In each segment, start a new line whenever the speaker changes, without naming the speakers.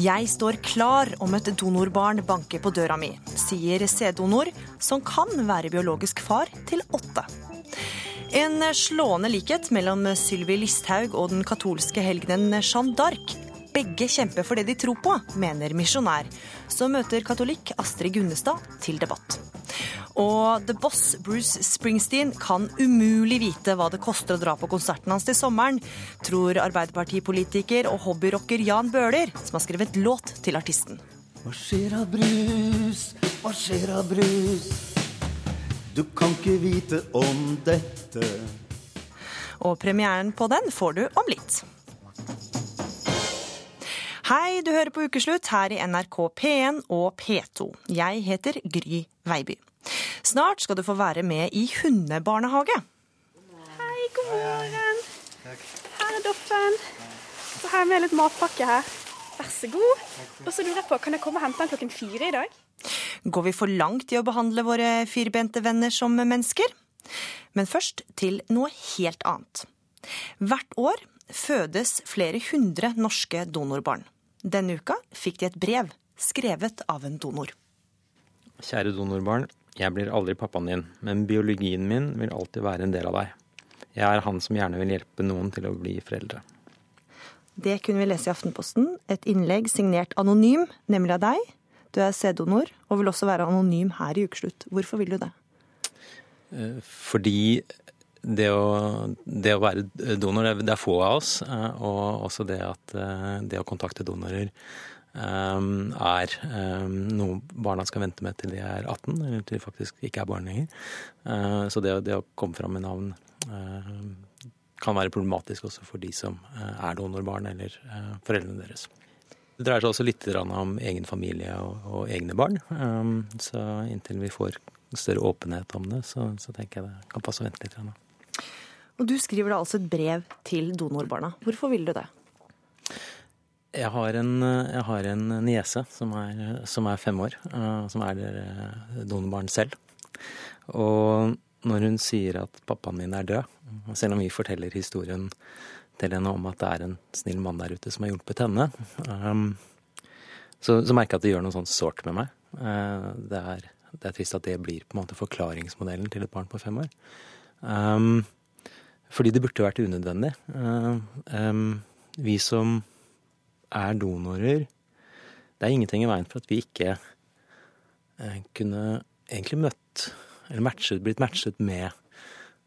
Jeg står klar om et donorbarn banker på døra mi, sier sæddonor, som kan være biologisk far til åtte. En slående likhet mellom Sylvi Listhaug og den katolske helgenen Jeanne d'Arc. Begge kjemper for det de tror på, mener misjonær, som møter katolikk Astrid Gunnestad til debatt. Og The Boss Bruce Springsteen kan umulig vite hva det koster å dra på konserten hans til sommeren, tror Arbeiderpartipolitiker og hobbyrocker Jan Bøhler, som har skrevet låt til artisten.
Hva skjer av brus, hva skjer av brus? Du kan ikke vite om dette.
Og premieren på den får du om litt. Hei, du hører på Ukeslutt her i NRK P1 og P2. Jeg heter Gry Veiby. Snart skal du få være med i hundebarnehage.
Hei, god morgen. Her er Doffen. Så har jeg med litt matpakke her. Vær så god. Og så lurer jeg på, kan jeg komme og hente den klokken fire i dag?
Går vi for langt i å behandle våre firbente venner som mennesker? Men først til noe helt annet. Hvert år fødes flere hundre norske donorbarn. Denne uka fikk de et brev skrevet av en donor.
Kjære donorbarn. Jeg blir aldri pappaen din, men biologien min vil alltid være en del av deg. Jeg er han som gjerne vil hjelpe noen til å bli foreldre.
Det kunne vi lese i Aftenposten. Et innlegg signert anonym, nemlig av deg. Du er sæddonor og vil også være anonym her i Ukeslutt. Hvorfor vil du det?
Eh, fordi det å, det å være donor, det er få av oss. Eh, og også det at eh, det å kontakte donorer er noe barna skal vente med til de er 18, eller til de faktisk ikke er barn lenger. Så det, det å komme fram med navn kan være problematisk også for de som er donorbarn eller foreldrene deres. Det dreier seg også litt om egen familie og, og egne barn. Så inntil vi får større åpenhet om det, så, så tenker jeg det kan passe å vente litt.
Og Du skriver da altså et brev til donorbarna. Hvorfor vil du det?
Jeg har en, jeg har en niese som som er, fem år, uh, som er donorbarn selv. Og når hun sier at pappaen min er død, selv om vi forteller historien til henne om at det er en snill mann der ute som har hjulpet henne. Um, så, så, merker jeg at det gjør noe sånt sårt med meg. Uh, det, er, det, er, trist at det blir på en måte forklaringsmodellen til et barn på fem år. Um, fordi det burde vært unødvendig. Um, vi som er donorer Det er ingenting i veien for at vi ikke uh, kunne egentlig møtt, eller matchet, blitt matchet med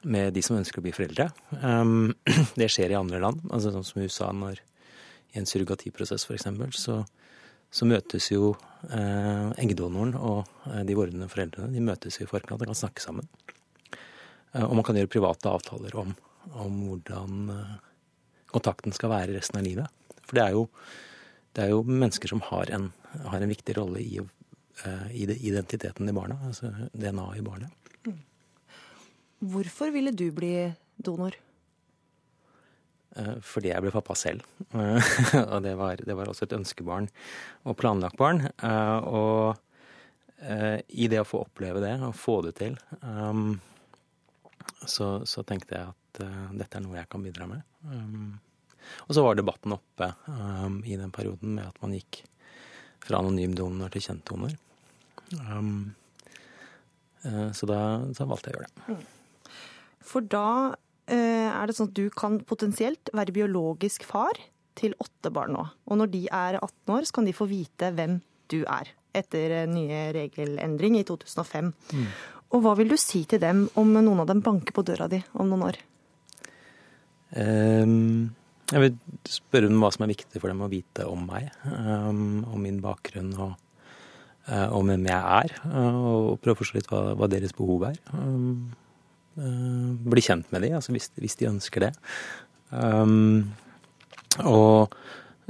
med de som ønsker å bli foreldre. Um, det skjer i andre land, altså sånn som i USA når i en surrogatiprosess f.eks. Så, så møtes jo eh, eggdonoren og eh, de vordende foreldrene de møtes i forkant og kan snakke sammen. Eh, og man kan gjøre private avtaler om, om hvordan eh, kontakten skal være resten av livet. For det er jo, det er jo mennesker som har en, har en viktig rolle i, eh, i identiteten i barna, altså DNA i barnet.
Hvorfor ville du bli donor?
Eh, fordi jeg ble pappa selv. og det var, det var, også et ønskebarn og planlagt barn. Eh, og eh, i det å få oppleve det og få det til, så, så tenkte jeg at dette er noe jeg kan bidra med. Og så var debatten oppe i den perioden med at man gikk fra anonym donor til kjent donor. så da så valgte jeg å gjøre det. Mm.
For da uh, er det sånn at du kan potensielt være biologisk far til åtte barn nå. Og når de er 18 år, så kan de få vite hvem du er. Etter nye regelendring i 2005. Mm. Og hva vil du si til dem om noen av dem banker på døra di om noen år?
Um, jeg vil spørre dem hva som er viktig for dem å vite om meg. Um, om min bakgrunn og uh, om hvem jeg er. Uh, og prøve å forstå litt hva, hva deres behov er. Um, uh, bli kjent med dem, altså hvis, hvis, de ønsker det. Um, og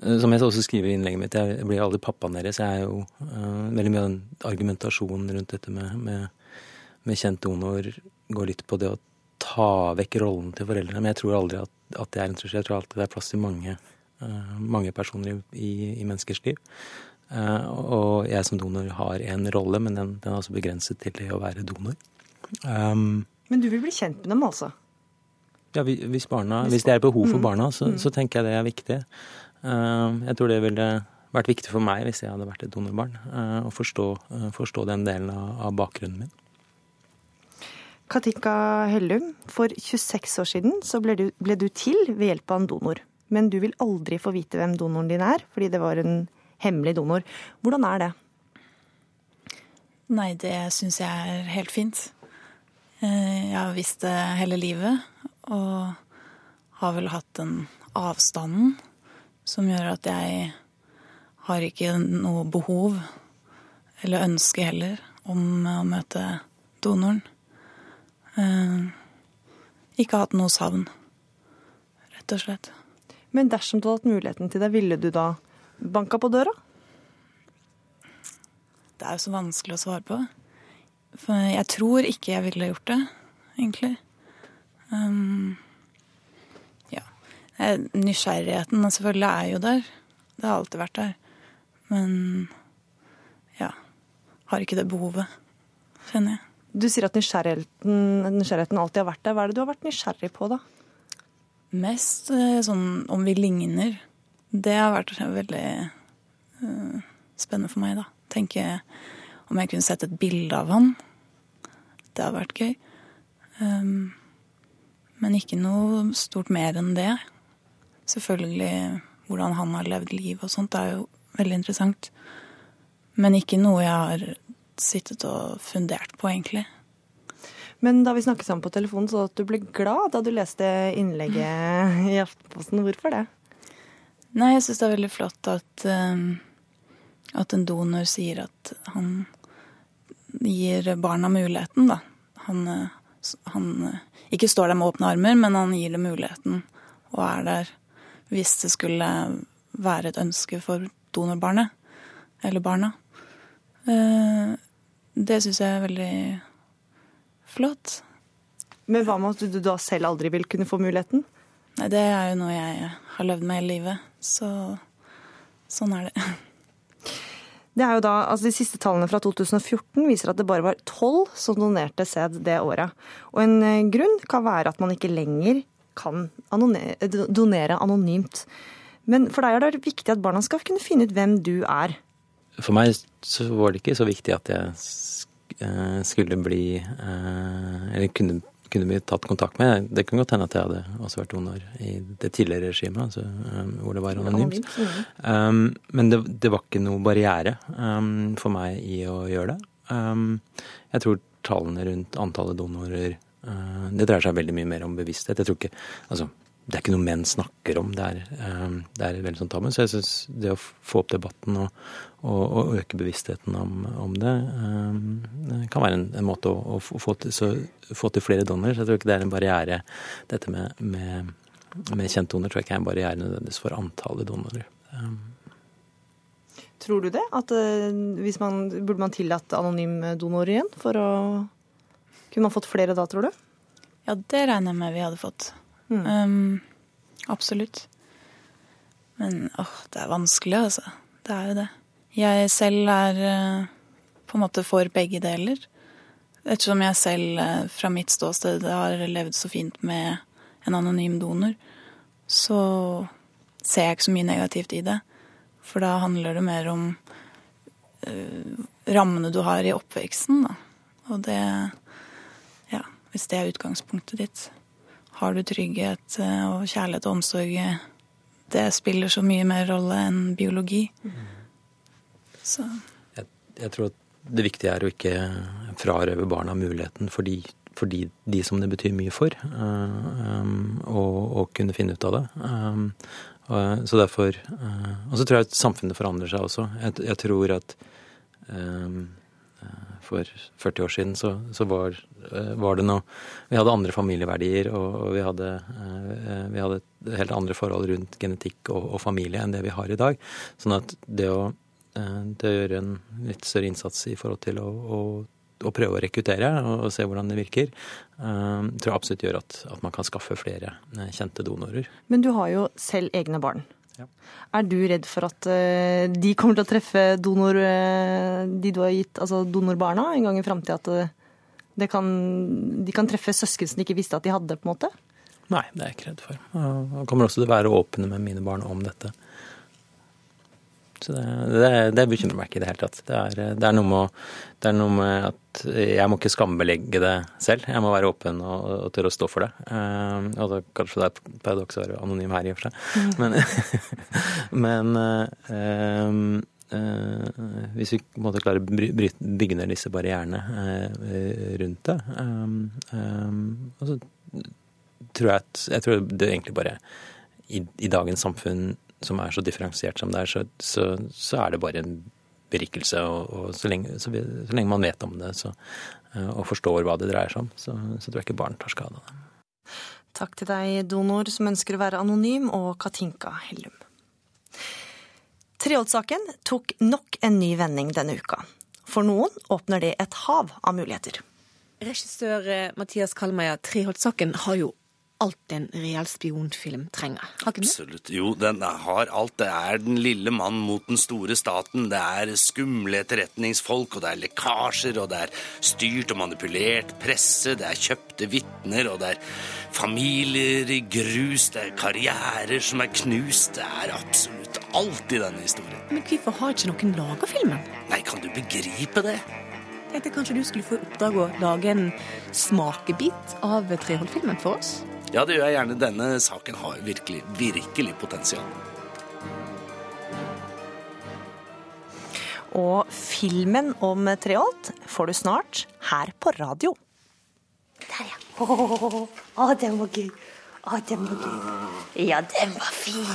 eh, som jeg også skriver i innlegget mitt, jeg blir aldri pappaen deres. Jeg er jo uh, veldig mye av den argumentasjonen rundt dette med, med, med, kjent donor går litt på det å ta vekk rollen til foreldrene. Men jeg tror aldri at, at det er en trussel. Jeg tror alltid det er plass til mange, uh, mange personer i, i, menneskers liv. Uh, og jeg som donor har en rolle, men den, den er altså begrenset til det å være donor. Um,
men du vil bli kjent med dem, altså?
Ja, hvis, barna, hvis det er behov for mm. barna, så, mm. så, tenker jeg det er viktig. Uh, jeg tror det ville vært viktig for meg hvis jeg hadde vært et donorbarn. eh, Å forstå, eh, forstå den delen av, av bakgrunnen min.
Katinka Hellum, for 26 år siden så ble du, ble du til ved hjelp av en donor. Men du vil aldri få vite hvem donoren din er, fordi det var en hemmelig donor. Hvordan er det?
Nei, det syns jeg er helt fint. Eh, Jeg har visst det hele livet, og har vel hatt den avstanden som gjør at jeg har ikke noe behov, eller ønske heller, om å møte donoren. Eh, Ikke hatt noe savn, rett og slett.
Men dersom du hadde hatt muligheten til det, ville du da banka på døra?
Det er jo så vanskelig å svare på. For jeg tror ikke jeg ville gjort det, egentlig. Um, ja. Eh, Nysgjerrigheten selvfølgelig er jo der. Det har alltid vært der. Men ja. Har ikke det behovet, kjenner jeg.
Du sier at nysgjerrigheten, nysgjerrigheten alltid har vært der. Hva er det du har vært nysgjerrig på, da?
Mest eh, sånn om vi ligner. Det har vært veldig uh, spennende for meg, da. Tenke om jeg kunne sett et bilde av han. Det hadde vært gøy. Um, men ikke noe stort mer enn det. Selvfølgelig hvordan han har levd liv og sånt, det er jo veldig interessant. Men ikke noe jeg har sittet og fundert på, egentlig.
Men da vi snakket sammen på telefonen, så at du ble glad da du leste innlegget i Aftenposten. Hvorfor det?
Nei, jeg syns det er veldig flott at, um, at en donor sier at han gir barna muligheten, da. Han, uh, han uh, ikke står der med åpne armer, men han gir dem muligheten og er der hvis det skulle være et ønske for donorbarnet, eller barna. Det syns jeg er veldig flott.
Men hva med at du da selv aldri vil kunne få muligheten?
Nei, det er jo noe jeg har levd med hele livet, så sånn er det.
Det er jo da, altså De siste tallene fra 2014 viser at det bare var tolv som donerte sæd det året. Og En eh, grunn kan være at man ikke lenger kan donere anonymt. Men for deg er det viktig at barna skal kunne finne ut hvem du er.
For meg så var det ikke så viktig at jeg eh, skulle bli eh, Eller kunne, kunne bli tatt kontakt med. Det kan godt hende at jeg hadde også vært donor i det tidligere regimet, altså, eh, hvor det var anonymt. Um, men det, det var ikke noe barriere um, for meg i å gjøre det. Um, jeg tror tallene rundt antallet donorer uh, Det dreier seg veldig mye mer om bevissthet. Jeg tror ikke, altså, Det er ikke noe menn snakker om. Det er, um, det er veldig sånn tabu. Så jeg syns det å få opp debatten og, og, og øke bevisstheten om, om det um, kan være en, en måte å, å få, til, så, få til flere donorer. Så jeg tror ikke det er en barriere, dette med, med med kjent donor tror jeg ikke er en barriere nødvendigvis for antallet donorer. Um,
Tror du det? At eh, hvis man, Burde man tillatt anonym donor igjen? For å Kunne man fått flere da, tror du?
Ja, det regner jeg med vi hadde fått. Um, absolutt. Men åh, det er vanskelig, altså. Det er jo det. Jeg selv er eh, på en måte for begge deler. Ettersom jeg selv eh, fra mitt ståsted har levd så fint med en anonym donor, så ser jeg ikke så mye negativt i det. For da handler det mer om uh, rammene du har i oppveksten, da. Og det Ja, hvis det er utgangspunktet ditt. Har du trygghet eh, og kjærlighet og omsorg, eh, det spiller så mye mer rolle enn biologi. Så
jeg, jeg tror at det viktige er å ikke frarøve barna muligheten fordi, for de som det betyr mye for, uh, um, og, og kunne finne ut av det. Um, og, så derfor uh, Og så tror jeg at samfunnet forandrer seg også. Jeg, jeg tror at um, for 40 år siden så, så var, uh, var, det noe Vi hadde andre familieverdier, og, og vi, hadde, uh, vi hadde helt andre forhold rundt genetikk og, og, familie enn det vi har i dag. Sånn at det å, uh, det å gjøre en litt større innsats i forhold til å, å, å prøve å rekruttere og, se hvordan det virker, tror jeg absolutt gjør at, at man kan skaffe flere kjente donorer.
Men du har jo selv egne barn.
Ja.
Er du redd for at uh, de kommer til å treffe donor, uh, de du har gitt, altså donorbarna en gang i framtida? At uh, kan, de kan treffe søsken som de ikke visste at de hadde? på en måte?
Nei, det er jeg ikke redd for. Jeg kommer også til å være åpne med mine barn om dette. Så det, det, det bekymrer meg ikke i det hele tatt. Det er, det er, noe, med, det er noe med at jeg må ikke skambelegge det selv. Jeg må være åpen og, og tørre å stå for det. Uh, og da kanskje det er et paradoks å være anonym her i og for seg. Mm. Men, men uh, uh, hvis vi på en måte klarer å bygge ned disse barrierene rundt det, så tror jeg at jeg tror det egentlig bare i, i dagens samfunn som er så differensiert som det er, så, så, så er det bare en berikelse. Og, og så, lenge, så, så, lenge, man vet om det så, eh, og forstår hva det dreier seg om, så, tror jeg ikke barn tar skade av det.
Takk til deg, donor som ønsker å være anonym, og Katinka Hellum. Treholt-saken tok nok en ny vending denne uka. For noen åpner det et hav av muligheter.
Regissør eh, Mathias Kalmeier, Treholt-saken har jo alt en reell spionfilm trenger. Har ikke
Absolutt. Jo, den har alt. Det er den lille mann mot den store staten. Det er skumle etterretningsfolk, og det er lekkasjer, og det er styrt og manipulert presse, det er kjøpte vitner, og det er familier i grus, det er karrierer som er knust. Det er absolutt alt i denne historien.
Men hvorfor har ikke noen laga filmen?
Nei, kan du begripe det?
Tenkte kanskje du skulle få i oppdrag å lage en smakebit av Treholt-filmen for oss?
Ja, det gjør jeg gjerne. Denne saken har virkelig, virkelig potensial.
Og filmen om Treholt får du snart her på radio.
Der, ja. Å, den var gøy. Å, den var gøy. Ja, den var fin.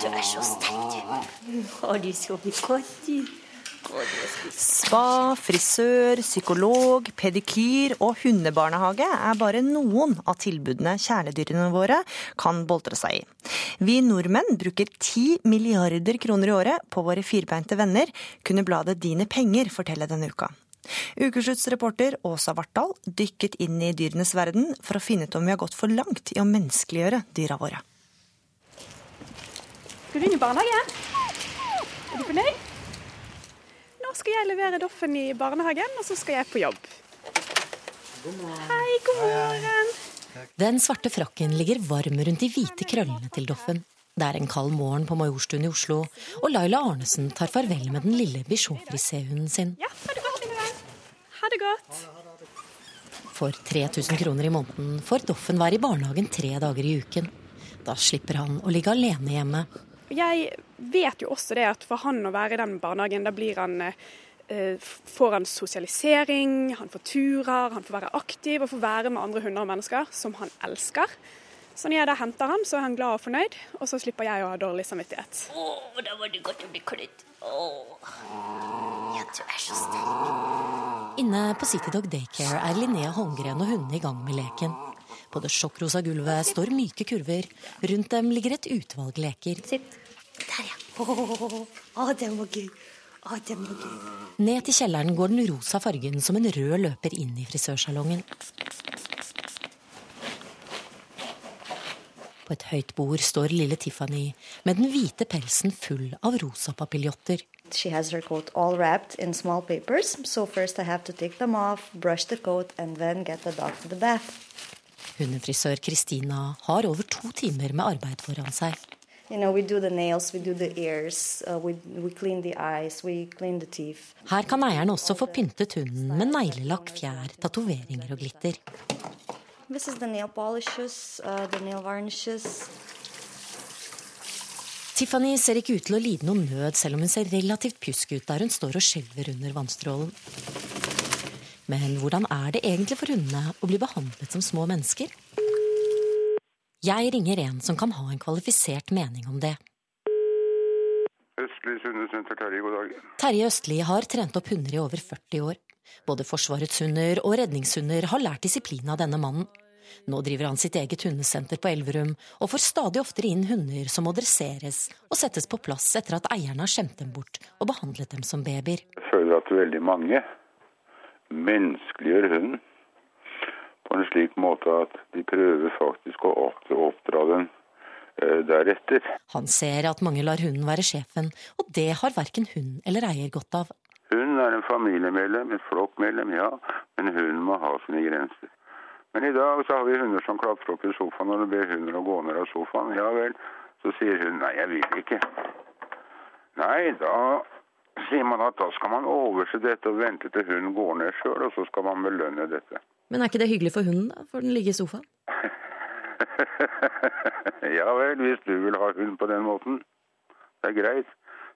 Du er så sterk, du. Å, du sover godt, du.
Spa, frisør, psykolog, pedikyr og hundebarnehage er bare noen av tilbudene kjæledyrene våre kan boltre seg i. Vi nordmenn bruker 10 milliarder kroner i året på våre firbeinte venner, kunne bladet Dine Penger fortelle denne uka. Ukeslutts reporter Åsa Vartdal dykket inn i dyrenes verden for å finne ut om vi har gått for langt i å menneskeliggjøre dyra våre.
Skal du inn i barnehagen? Er du fornøyd? Skal jeg levere Doffen i barnehagen, og så skal jeg på jobb. God morgen. Hei, god morgen.
Den svarte frakken ligger varm rundt de hvite krøllene til Doffen. Det er en kald morgen på Majorstuen i Oslo, og Laila Arnesen tar farvel med den lille bichot-friséhunden sin.
Ja, ha det godt. Ha det godt.
For 3000 kroner i måneden får Doffen være i barnehagen tre dager i uken. Da slipper han å ligge alene hjemme
jeg vet jo også det at for han å være i den barnehagen, da blir han eh, får han sosialisering, han får turer, han får være aktiv og får være med andre hunder og mennesker som han elsker. Så når jeg da henter han, så er han glad og fornøyd, og så slipper jeg å ha dårlig samvittighet.
Å, da var det godt å bli klødd. Ja, du er så sterk.
Inne på Citydog Daycare er Linnea Holmgren og hundene i gang med leken. På det sjokkrosa gulvet står myke kurver. Rundt dem ligger et utvalg leker.
Sitt. Der, ja. Å, den var gøy. Å, den var gøy.
Ned til kjelleren går den rosa fargen som en rød løper inn i frisørsalongen. På et høyt bord står lille Tiffany med den hvite pelsen full av rosa papiljotter.
She has her coat all wrapped in small papers, so first I have to take them off, brush the coat, and then get the dog to the bath.
Hundefrisør Kristina har over to timer med arbeid foran seg.
You know, nails, ears, we, we eyes, Her
kan eieren også få pyntet hunden med neglelakk, fjær, tatoveringer og glitter.
Polishes, uh,
Tiffany ser ikke ut til å lide noen nød, selv om hun ser relativt pjusk ut der hun står og skjelver under vannstrålen. Men hvordan er det egentlig for hundene å bli behandlet som små mennesker? Jeg ringer en som kan ha en kvalifisert mening om det.
Østli hundesenter, Terje, god dag.
Terje Østli har trent opp hunder i over 40 år. Både Forsvarets hunder og redningshunder har lært disiplin av denne mannen. Nå driver han sitt eget hundesenter på Elverum, og får stadig oftere inn hunder som må dresseres og settes på plass etter at eierne har skjemt dem bort og behandlet dem som babyer.
Jeg føler at veldig mange menneskeliggjør hunden på en slik måte at de prøver faktisk å oppdra den eh, deretter.
Han ser at mange lar hunden være sjefen, og det har verken hund eller eier godt av.
Hunden er en familiemedlem, et flokkmedlem, ja, men hunden må ha sine grenser. Men i dag så har vi hunder som klatrer opp i sofaen når du ber hunder å gå ned av sofaen. Ja vel, så sier hun nei, jeg vil ikke. Nei, da sier man at da skal man overse dette og vente til hunden går ned sjøl, og så skal man belønne dette.
Men er ikke det hyggelig for hunden, da? Får den ligge i sofaen?
ja vel, hvis du vil ha hund på den måten. Det er greit.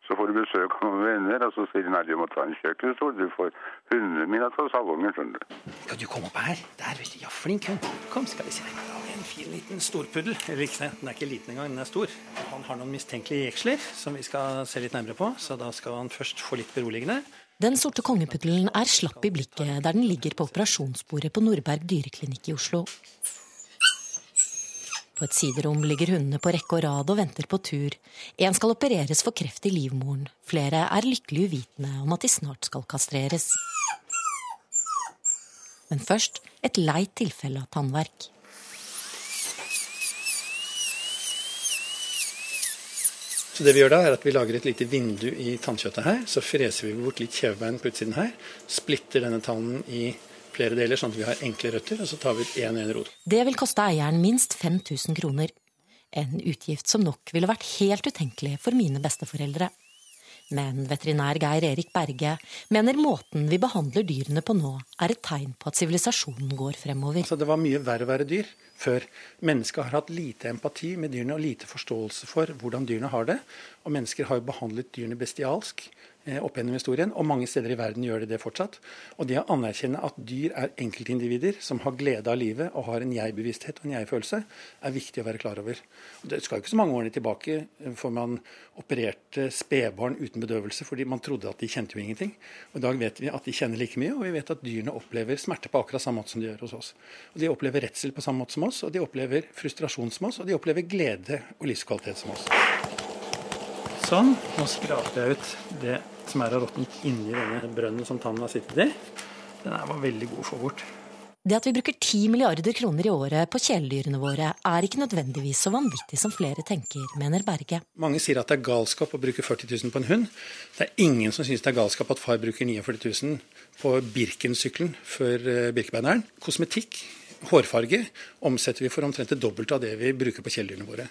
Så får du besøk av noen venner, og så sier de nei, du må ta en kjøkkenstol. Du får hundene mine til salongen, skjønner du.
Kan du komme opp her? Der, vet du. Ja, flink hund. Kom, skal vi se. En fin liten storpuddel. Eller ikke, den er ikke liten engang, den er stor. Han har noen mistenkelige jeksler som vi skal se litt nærmere på, så da skal han først få litt beroligende.
Den sorte kongepuddelen er slapp i blikket der den ligger på operasjonsbordet på Nordberg dyreklinikk i Oslo. På et siderom ligger hundene på rekke og rad og venter på tur. En skal opereres for kreft i livmoren. Flere er lykkelig uvitende om at de snart skal kastreres. Men først et leit tilfelle av tannverk.
Så det vi gjør da, er at vi lager et lite vindu i tannkjøttet her. Så freser vi bort litt kjevebein på utsiden her. Splitter denne tannen i flere deler, sånn at vi har enkle røtter. Og så tar vi ut én og én rot.
Det vil koste eieren minst 5000 kroner. En utgift som nok ville vært helt utenkelig for mine besteforeldre. Men veterinær Geir Erik Berge mener måten vi behandler dyrene på nå, er et tegn på at sivilisasjonen går fremover.
Altså, det var mye verre å være dyr før. Mennesket har hatt lite empati med dyrene og lite forståelse for hvordan dyrene har det. Og mennesker har jo behandlet dyrene bestialsk opp gjennom historien, og mange steder i verden gjør de det fortsatt. Og det å anerkjenne at dyr er enkeltindivider som har glede av livet og har en jeg-bevissthet og en jeg-følelse, er viktig å være klar over. Og det skal jo ikke så mange årene tilbake eh, for man opererte spedbarn uten bedøvelse fordi man trodde at de kjente jo ingenting. Og I dag vet vi at de kjenner like mye, og vi vet at dyrene opplever smerte på akkurat samme måte som de gjør hos oss. Og De opplever redsel på samme måte som oss, og de opplever frustrasjon som oss, og de opplever glede og livskvalitet som oss. Sånn. Nå skraper jeg ut det som er av råttent inni denne brønnen som tannen har sittet i. Den er var veldig god å få bort.
Det at vi bruker 10 milliarder kroner i året på kjæledyrene våre, er ikke nødvendigvis så vanvittig som flere tenker, mener Berge.
Mange sier at det er galskap å bruke 40 000 på en hund. Det er ingen som syns det er galskap at far bruker 49 000 på Birken-sykkelen før eh, Birkebeineren. Kosmetikk hårfarge omsetter vi for omtrent det dobbelte av det vi bruker på kjæledyrene våre.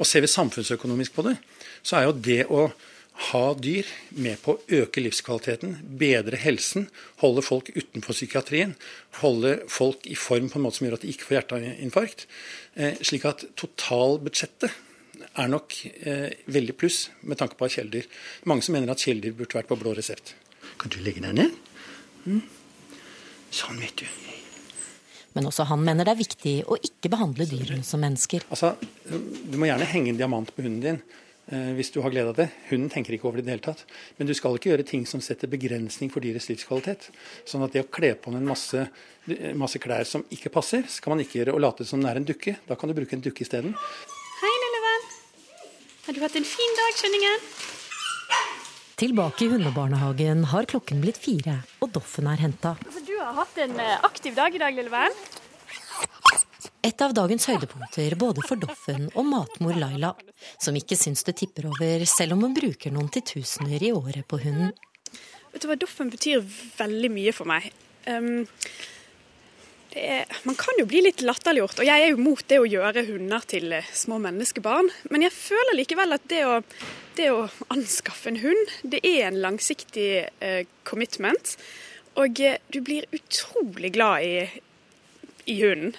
Og ser vi samfunnsøkonomisk på det, så er jo det å ha dyr med på å øke livskvaliteten, bedre helsen, holde folk utenfor psykiatrien, holde folk i form på en måte som gjør at de ikke får hjerteinfarkt. Eh, slik at totalbudsjettet er nok eh, veldig pluss med tanke på kjæledyr. Mange som mener at kjæledyr burde vært på blå resept. Kan du legge deg ned? Mm. Sånn, vet du.
Men også han mener det er viktig å ikke behandle dyrene som mennesker.
Altså, Du må gjerne henge en diamant på hunden din hvis du har glede av det. Hunden tenker ikke over det i det hele tatt. Men du skal ikke gjøre ting som setter begrensning for dyrets livskvalitet. Sånn at det å kle på en masse, masse klær som ikke passer, skal man ikke gjøre og late som den er en dukke. Da kan du bruke en dukke isteden.
Hei, lille venn. Har du hatt en fin dag, skjønningen?
Tilbake i hundebarnehagen har klokken blitt fire, og Doffen er henta.
Altså, du har hatt en eh, aktiv dag i dag, lille venn.
Et av dagens høydepunkter både for Doffen og matmor Laila, som ikke syns det tipper over, selv om hun bruker noen titusener i året på hunden.
Vet du hva, Doffen betyr veldig mye for meg. Um, er, man kan jo bli litt latterliggjort, og jeg er jo mot det å gjøre hunder til eh, små menneskebarn. Men jeg føler likevel at det å, det å anskaffe en hund, det er en langsiktig uh, commitment. Og uh, du blir utrolig glad i, i hunden.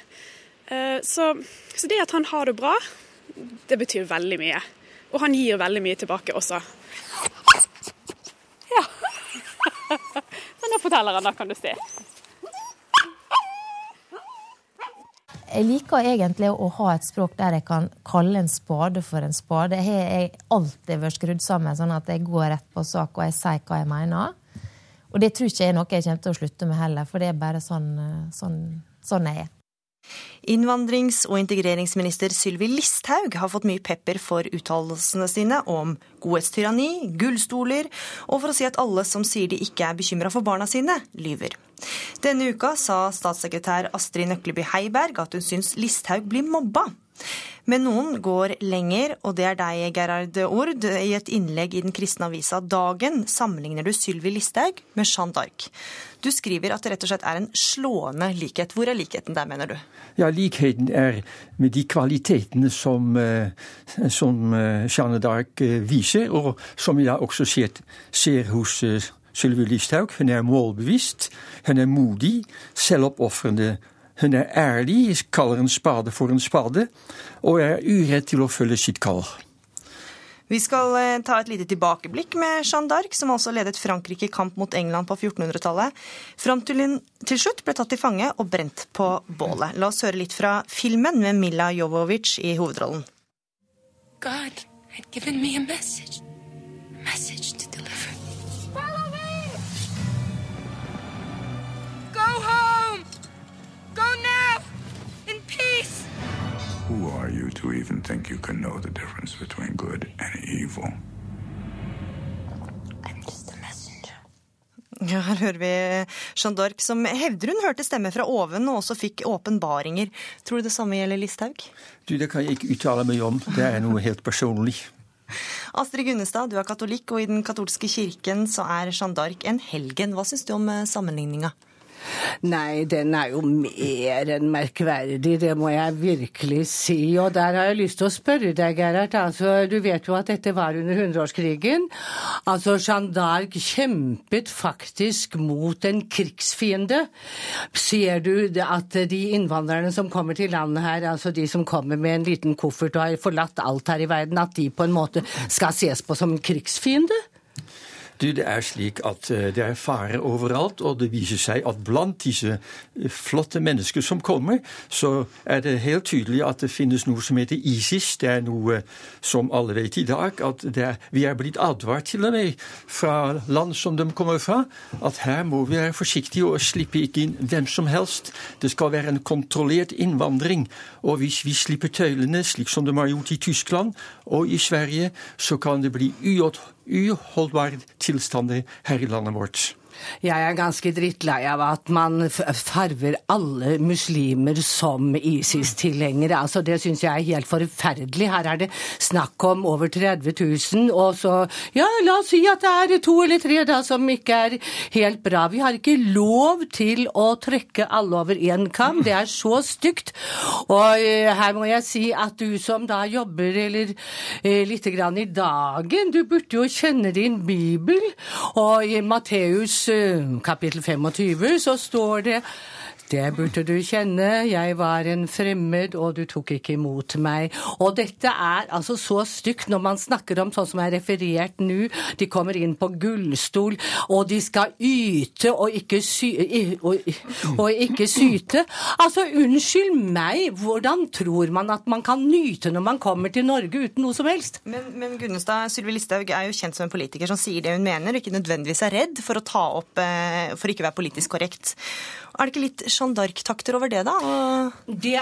Eh, så, så det at han har det bra, det betyr veldig mye. Og han gir veldig mye tilbake også. Ja. Så nå forteller han, da kan du se.
Jeg liker egentlig å ha et språk der jeg kan kalle en spade for en spade. Jeg har alltid vært skrudd sammen sånn at jeg går rett på sak og jeg sier hva jeg mener. Og det tror ikke jeg er noe jeg kommer til å slutte med heller, for det er bare sånn, sånn, sånn jeg er.
Innvandrings- og integreringsminister Sylvi Listhaug har fått mye pepper for uttalelsene sine om godhetstyranni, gullstoler, og for å si at alle som sier de ikke er bekymra for barna sine, lyver. Denne uka sa statssekretær Astrid Nøkleby Heiberg at hun syns Listhaug blir mobba. Men noen går lenger, og det er deg, Gerhard Ord. I et innlegg i den kristne avisa Dagen sammenligner du Sylvi Listhaug med Jeanne d'Arc. Du skriver at det rett og slett er en slående likhet. Hvor er likheten der, mener du?
Ja, likheten er med de kvalitetene som, eh, som eh, Jeanne d'Arc eh, viser, og som jeg også ser, ser hos Sylvi Listhaug. Hun er målbevisst, hun er modig, selvoppofrende hun er ærlig, kaller en spade for en spade, og er uredd til å følge sitt kall.
Vi skal eh, ta et lite tilbakeblikk med Jeanne d'Arc, som altså ledet Frankrike i kamp mot England på 1400-tallet, fram til hun til slutt ble tatt til fange og brent på bålet. La oss høre litt fra filmen med Mila Jovovic i hovedrollen.
God had given me a message. A message to deliver. Follow me! Go home! Go now! In peace!
Who are you to even think you can know the difference between good and evil?
Ja, her hører vi Jeanne d'Arc, som hevder hun hørte stemmer fra oven og også fikk åpenbaringer. Tror du det samme gjelder Listhaug?
Du, Det kan jeg ikke uttale meg om. Det er noe helt personlig.
Astrid Gunnestad, du er katolikk, og i den katolske kirken så er Jeanne d'Arc en helgen. Hva syns du om eh, sammenligninga?
Nei, den er jo mer enn merkverdig, det må jeg virkelig si. Og der har jeg lyst til å spørre deg, Gerhard. Altså, du vet jo at dette var under hundreårskrigen. Altså, Jeanne d'Arc kjempet faktisk mot en krigsfiende. Ser du at de innvandrerne som kommer til landet her, altså de som kommer med en liten koffert og har forlatt alt her i verden, at de på en måte skal ses på som krigsfiende?
Du, det er slik at eh, det er fare overalt, og det viser seg at blant disse eh, flotte mennesker som kommer, så er det helt tydelig at det finnes noe som heter ISIS. Det er noe som alle vet i dag, at er, vi er blitt advart til og med fra land som de kommer fra, at her må vi være forsiktige og slippe ikke inn hvem som helst. Det skal være en kontrollert innvandring. Og hvis vi slipper tøylene, slik som de har gjort i Tyskland og i Sverige, så kan det bli uholdbare tilstander her i landet vårt.
Jeg er ganske drittlei av at man farver alle muslimer som ISIS-tilhengere. Altså, det syns jeg er helt forferdelig. Her er det snakk om over 30 000, og så Ja, la oss si at det er to eller tre da som ikke er helt bra. Vi har ikke lov til å trekke alle over én kam. Det er så stygt. Og uh, her må jeg si at du som da jobber eller uh, lite grann i dagen, du burde jo kjenne din bibel. Og i Matteus kapittel 25 så står det det burde du kjenne, jeg var en fremmed, og du tok ikke imot meg. Og dette er altså så stygt når man snakker om sånn som er referert nå, de kommer inn på gullstol, og de skal yte og ikke, sy og, og ikke syte. Altså, unnskyld meg, hvordan tror man at man kan nyte når man kommer til Norge uten noe som helst?
Men, men Gunnestad, Sylvi Listhaug er jo kjent som en politiker som sier det hun mener, og ikke nødvendigvis er redd for å ta opp, eh, for ikke å være politisk korrekt. Er det ikke litt Jeanne d'Arc-takter over det, da? Og...
Det,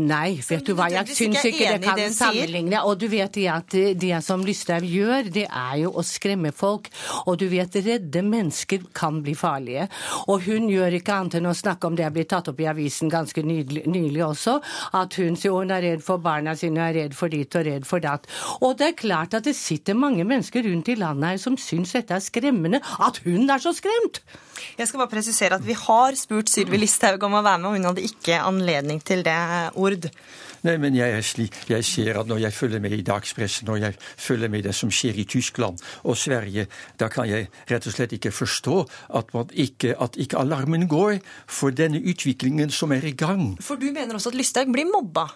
nei, vet du hva, jeg syns ikke det kan sammenligne. Og du vet det at det som Lysthaug gjør, det er jo å skremme folk. Og du vet, redde mennesker kan bli farlige. Og hun gjør ikke annet enn å snakke om det jeg blitt tatt opp i avisen ganske nylig også, at hun sier hun er redd for barna sine, hun er redd for dit og redd for datt. Og det er klart at det sitter mange mennesker rundt i landet her som syns dette er skremmende. At hun er så skremt!
Jeg skal bare presisere at vi har spurt Sylvi Listhaug om å være med, og hun hadde ikke anledning til det ord.
Nei, men jeg, er slik, jeg ser at når jeg følger med i dagspressen, når jeg følger med det som skjer i Tyskland og Sverige, da kan jeg rett og slett ikke forstå at, ikke, at ikke alarmen går for denne utviklingen som er i gang.
For du mener også at Listhaug blir mobba?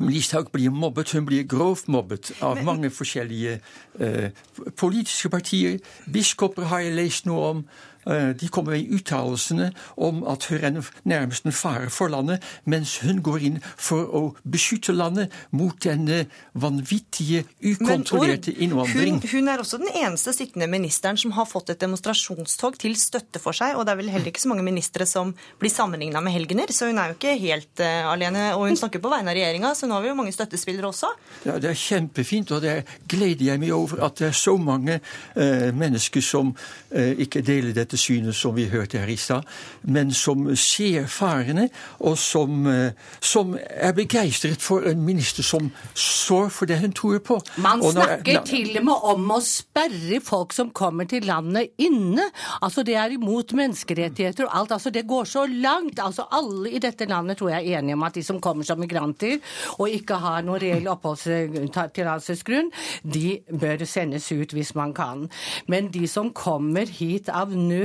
Listhaug blir mobbet. Hun blir grovt mobbet av men... mange forskjellige eh, politiske partier. Biskoper har jeg lest noe om. De kommer i uttalelsene om at hun er nærmest en fare for landet, mens hun går inn for å beskytte landet mot denne vanvittige, ukontrollerte innvandring.
Hun, hun, er også den eneste sittende ministeren som har fått et demonstrasjonstog til støtte for seg, og det er vel heller ikke så mange ministre som blir sammenligna med helgener, så hun er jo ikke helt uh, alene. Og hun snakker på vegne av regjeringa, så nå har vi jo mange støttespillere også.
Ja, Det er kjempefint, og det gleder jeg meg over at det er så mange uh, mennesker som uh, ikke deler dette dette synet som vi hørte her i stad, men som ser farene, og som, eh, som er begeistret for en minister som står for det hun tror på.
Man
når-
snakker
na-
til og med om å sperre folk som kommer til landet inne. Altså Det er imot menneskerettigheter og alt. altså Det går så langt. altså Alle i dette landet tror jeg er enige om at de som kommer som migranter og ikke har noen reell oppholdstillatelsesgrunn, de bør sendes ut hvis man kan. Men de som kommer hit av nød,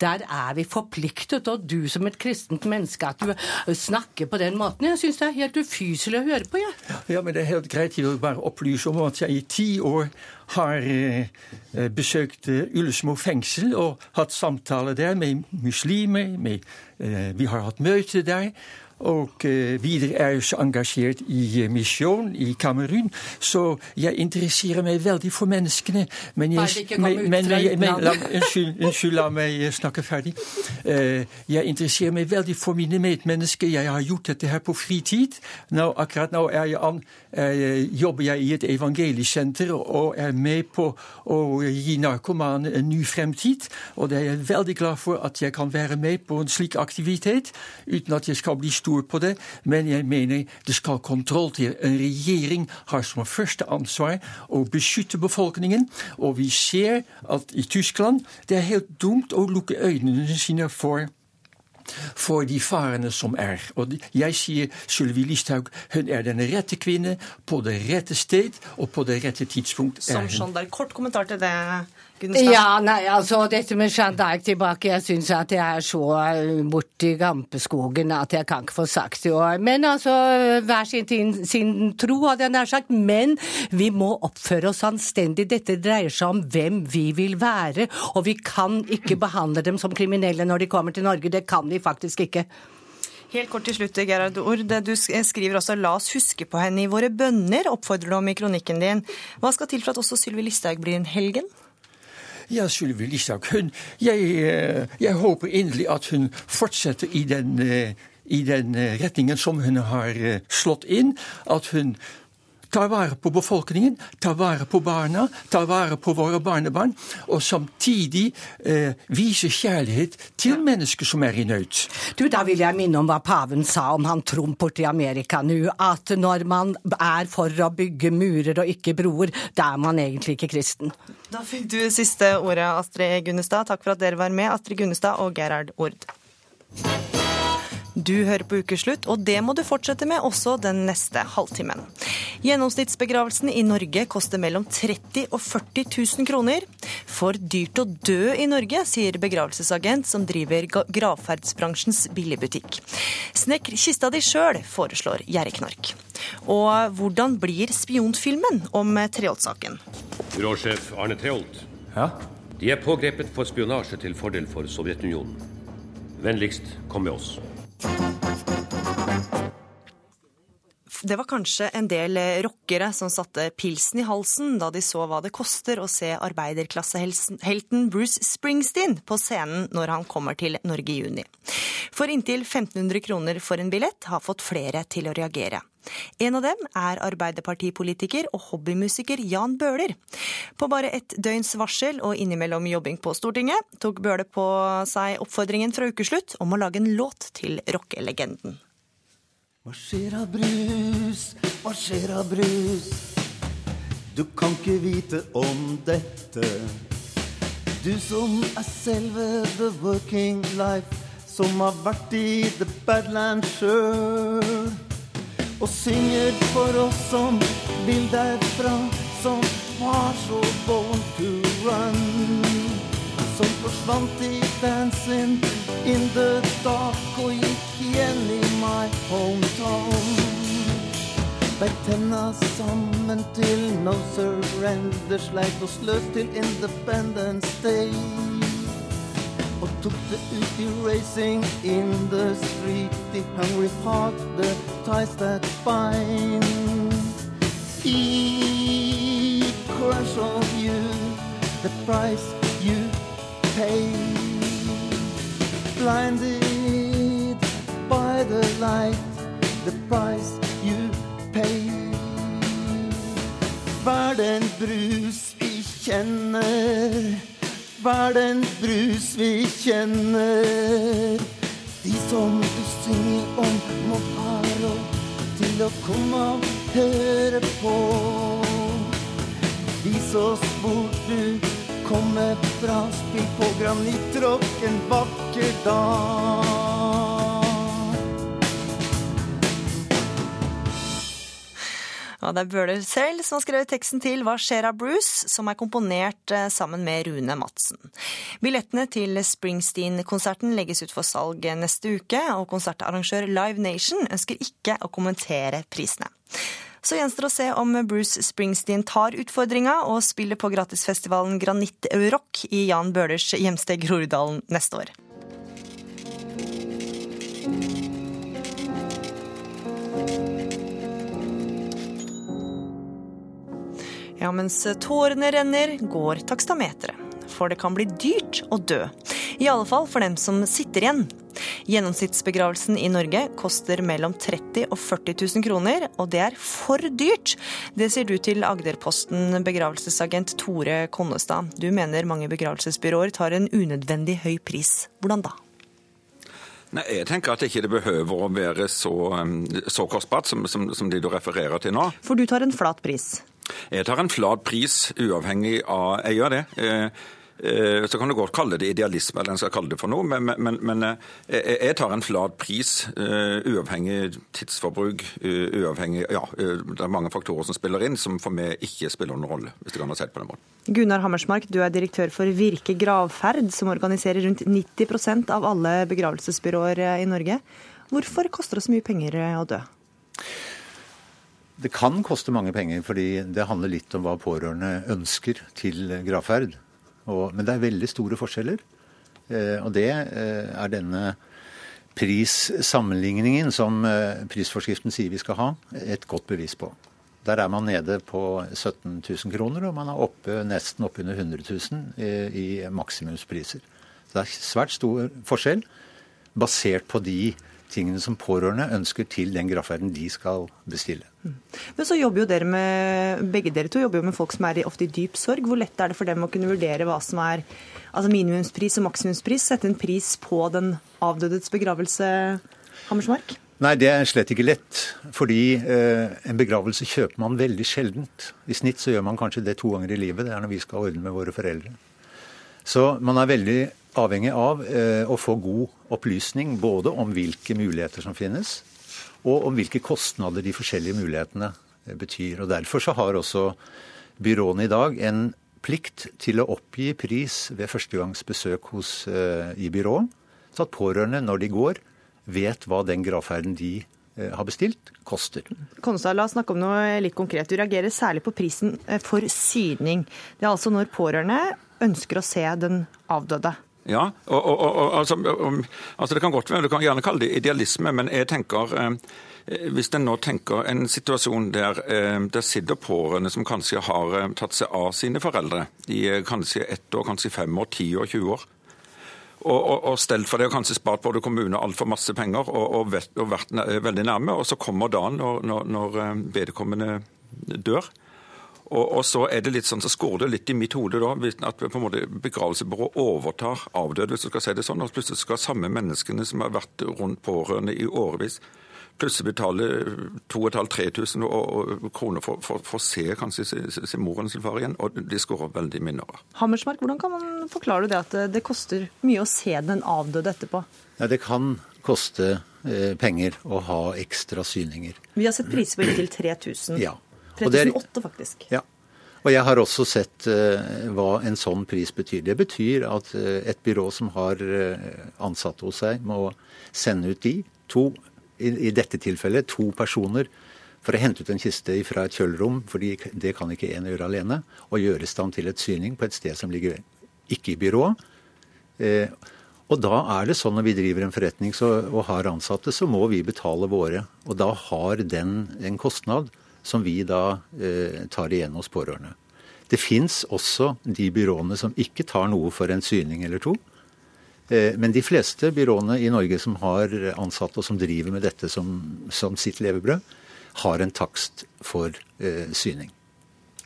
der er vi forpliktet. Og du som et kristent menneske, at du snakker på den måten, jeg syns det er helt ufyselig å høre på. Ja.
Ja, men det er helt greit. Jeg vil bare opplyse om at jeg i ti år har eh, eh, besøkt eh, Ullesmo fengsel og hatt samtaler der med muslimer. Med, vi har hatt møte der. Og uh, er eh, misjon i Kamerun, så jeg interesserer meg veldig for menneskene. Men jeg,
Bare ikke kommer
men,
ut
men, men, men, la,
utlandet.
unnskyld, unnskyld, la meg eh, snakke ferdig. Eh, jeg interesserer meg veldig for mine medmennesker. Jeg har gjort dette her på fritid. Nå, akkurat nå er jeg an, eh, jobber jeg i et evangeliesenter og er med på å gi narkomane en ny fremtid. Og det er jeg veldig glad for at jeg kan være med på en slik aktivitet, uten at jeg skal bli stor på det. Men jeg mener det skal kontroll til. En regjering har som første ansvar å beskytte befolkningen. Og vi ser at i Tyskland det er helt dumt å lukke øynene sine for for de farene som er. Og jeg sier Sylvi Listhaug hun er den rette kvinne på det rette sted og på det rette tidspunkt. er
Som
hun.
Jeanne d'Arc. Kort kommentar til det, Gunnestad.
Ja, nei, altså dette med Jeanne d'Arc tilbake, jeg syns at jeg er så eh, borti gampeskogen at jeg kan ikke få sagt det. Men altså, hver sin, tin- sin tro, hadde jeg nær sagt. Men vi må oppføre oss anstendig. Dette dreier seg om hvem vi vil være, og vi kan ikke behandle dem som kriminelle når de kommer til Norge. Det kan vi faktisk ikke.
Helt kort til slutt, Gerhard Ord. Du skriver også 'la oss huske på henne i våre bønner', oppfordrer du om i kronikken din. Hva skal til for at også Sylvi Listhaug blir en helgen?
Ja, Sylvi Listhaug, jeg, eh, jeg håper inderlig at hun fortsetter i den, eh, i den eh, retningen som hun har slått inn. At hun tar vare på befolkningen, tar vare på barna, tar vare på våre barnebarn, og samtidig eh, viser kjærlighet til mennesker som er i nød.
Du, Da vil jeg minne om hva paven sa om han Trump borti Amerika nå. At når man er for å bygge murer og ikke broer, da er man egentlig ikke kristen.
Da fikk du siste ordet, Astrid Gunnestad. Takk for at dere var med, Astrid Gunnestad og Gerhard Ord. Du hører på Ukeslutt, og det må du fortsette med også den neste halvtimen. Gjennomsnittsbegravelsen i Norge koster mellom 30 og 40 000 kroner. For dyrt å dø i Norge, sier begravelsesagent som driver gravferdsbransjens billigbutikk. Snekk kista di sjøl, foreslår Gjerriknark. Og hvordan blir spionfilmen om Treholt-saken?
Byråsjef Arne Treholt.
Ja?
De er pågrepet for spionasje til fordel for Sovjetunionen. Vennligst kom med oss.
Det var kanskje en del rockere som satte pilsen i halsen da de så hva det koster å se arbeiderklassehelten Bruce Springsteen på scenen når han kommer til Norge i juni. For inntil 1500 kroner for en billett har fått flere til å reagere. En av dem er arbeiderpartipolitiker og hobbymusiker Jan Bøhler. På bare et døgns varsel og innimellom jobbing på Stortinget tok Bøhler på seg oppfordringen fra Ukeslutt om å lage en låt til rockelegenden.
Hva skjer av brus? Hva skjer av brus? Du kan ikke vite om dette. Du som er selve the working life, som har vært i the badland sjøl. Og synger for oss som vil derfra, som var så born to run. Som forsvant i dancing in the dark og gikk igjen i my hometown. Beit tenna sammen til no surrender, sleit oss løs til Independence Day. Tok det ut racing in the street, the hungry heart, the ties that bind. He crush you, the price you pay. Blinded by the light, the price you pay. Hver den brus vi kjenner, verdens brus vi kjenner. De som du synger om, må ha råd til å komme og høre på. Vis oss hvor du kommer fra, spill på granitrock en vakker dag.
Ja, det er Bøhler selv som har skrevet teksten til Hva skjer av Bruce, som er komponert eh, sammen med Rune Madsen. Billettene til Springsteen-konserten legges ut for salg neste uke, og konsertarrangør Live Nation ønsker ikke å kommentere prisene. Så gjenstår å se om Bruce Springsteen tar utfordringa og spiller på gratisfestivalen Granitt Rock i Jan Bøhlers hjemsted Groruddalen neste år. Ja, mens tårene renner, går takstameteret. For det kan bli dyrt å dø. I alle fall for dem som sitter igjen. Gjennomsnittsbegravelsen i Norge koster mellom 30 og 40 000 kroner, og det er for dyrt. Det sier du til Agderposten begravelsesagent Tore Konnestad. Du mener mange begravelsesbyråer tar en unødvendig høy pris. Hvordan da?
Nei, Jeg tenker at ikke det behøver å være så, um, så kostbart som, som, som de du refererer til nå.
For du tar en flat pris.
Jeg tar en flat pris, uavhengig av Jeg gjør det. Eh, eh, Så kan du godt kalle det idealisme, eller en skal kalle det for noe, men, men, men eh, jeg tar en flat pris, uavhengig tidsforbruk, uavhengig Ja, det er mange faktorer som spiller inn, som for meg ikke spiller noen rolle, hvis det kan være sett på den måten.
Gunnar Hammersmark, du er direktør for Virke gravferd, som organiserer rundt 90% av alle begravelsesbyråer i Norge. Hvorfor koster det så mye penger å dø?
Det kan koste mange penger, fordi det handler litt om hva pårørende ønsker til gravferd. Og, men det er veldig store forskjeller. Eh, og det eh, er denne prissammenligningen som eh, prisforskriften sier vi skal ha, et godt bevis på. Der er man nede på 17 000 kroner, og man er oppe, nesten oppunder 100 000 i, maksimumspriser. Så det er svært stor forskjell, basert på de tingene som pårørende ønsker til den gravferden de skal bestille.
Men så jobber jo dere med, begge dere to jobber jo med folk som er ofte i dyp sorg. Hvor lett er det for dem å kunne vurdere hva som er altså minimumspris og maksimumspris? Sette en pris på den avdødes begravelse, Hammersmark?
Nei, det er slett ikke lett. Fordi eh, en begravelse kjøper man veldig sjeldent. I snitt så gjør man kanskje det to ganger i livet. Det er når vi skal ordne med våre foreldre. Så man er veldig avhengig av eh, å få god opplysning både om hvilke muligheter som finnes, og om hvilke kostnader de forskjellige mulighetene eh, betyr. Og Derfor så har også byråene i dag en plikt til å oppgi pris ved førstegangsbesøk hos, uh, i byrået, så at pårørende når de går, vet hva den gravferden de uh, har bestilt, koster.
Konstad, la oss snakke om noe litt konkret. Du reagerer særlig på prisen for syning. Det er altså når pårørende ønsker å se den avdøde.
Ja, og, og, og, altså, altså det kan godt være, du kan gjerne kalle det idealisme, men jeg tenker eh, hvis en nå tenker en situasjon der eh, der sitter pårørende som kanskje har eh, tatt seg av sine foreldre i eh, kanskje ett år, kanskje fem år, ti år, 20 år, og, og, og stelt for det og kanskje spart både kommune altfor masse penger og, og, vet, og vært veldig nærme, og så kommer dagen når, når, når eh, vedkommende dør. Og, og så er det litt sånn, så skorrer det litt i mitt hode da, at på en måte begravelsesbyrået overtar avdøde, hvis du skal si det sånn, og plutselig skal samme menneskene som har vært rundt pårørende i årevis, plutselig betale 2500-3000 kroner for, for, for å se kanskje se, se, se moren sin far igjen, og de skårer veldig minner.
Hammersmark, hvordan kan man forklare det at det koster mye å se den avdøde etterpå?
Ja, det kan koste eh, penger å ha ekstra syninger.
Vi har sett priser på inntil 3000.
Ja. Og er-
3008 faktisk.
Ja. Og jeg har også sett uh, hva en sånn pris betyr. Det betyr at uh, et byrå som har uh, ansatte hos seg, må sende ut de, to, i, i dette tilfellet to personer, for å hente ut en kiste fra et kjølerom, for det kan ikke én gjøre alene, og gjøre i stand til et syning på et sted som ligger ikke i byrået. Eh, og da er det sånn når vi driver en forretning så, og har ansatte, så må vi betale våre. Og da har den en kostnad som vi da eh, tar igjen hos pårørende. Det fins også de byråene som ikke tar noe for en syning eller to. Eh, men de fleste byråene i Norge som har ansatte og som driver med dette som, som sitt levebrød, har en takst for eh, syning.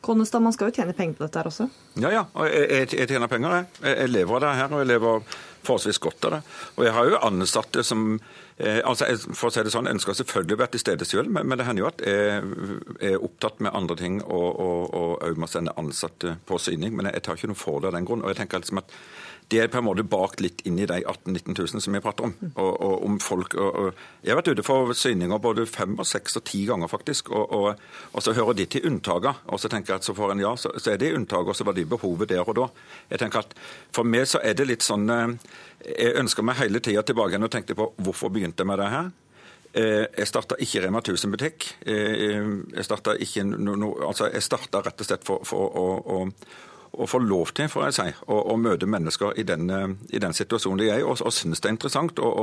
Konnestad, man skal jo tjene penger på dette her også?
Ja, ja. Jeg, jeg, jeg tjener penger, jeg. jeg. Lever av det her, og jeg lever forholdsvis godt av det. Og jeg har jo ansatte som eh, altså For å si det sånn, ønsker selvfølgelig å være til stede selv, men, men det hender jo at jeg er opptatt med andre ting og òg må sende ansatte på syning. Men jeg tar ikke noe for det av den grunn. Og jeg tenker liksom at det er på en måte bakt litt inn i de 18 000-19 000 som vi prater om. Og, og om folk, og, jeg har vært ute for syninger både fem og seks og ti ganger, faktisk. Og, så hører de til unntakene. Og så tenker jeg at så får en ja, så, så er det unntak, og så var de behovet der og da. Jeg tenker at For meg så er det litt sånn eh, Jeg ønsker meg hele tida tilbake igjen og tenkte på hvorfor begynte jeg med det her. Eh, jeg starta ikke Rema 1000-butikk. Eh, jeg starta no, no, altså rett og slett for, for å, å å få lov til får jeg si, å, å møte mennesker i den, i den, situasjonen de er i, og, og syns det er interessant. Og,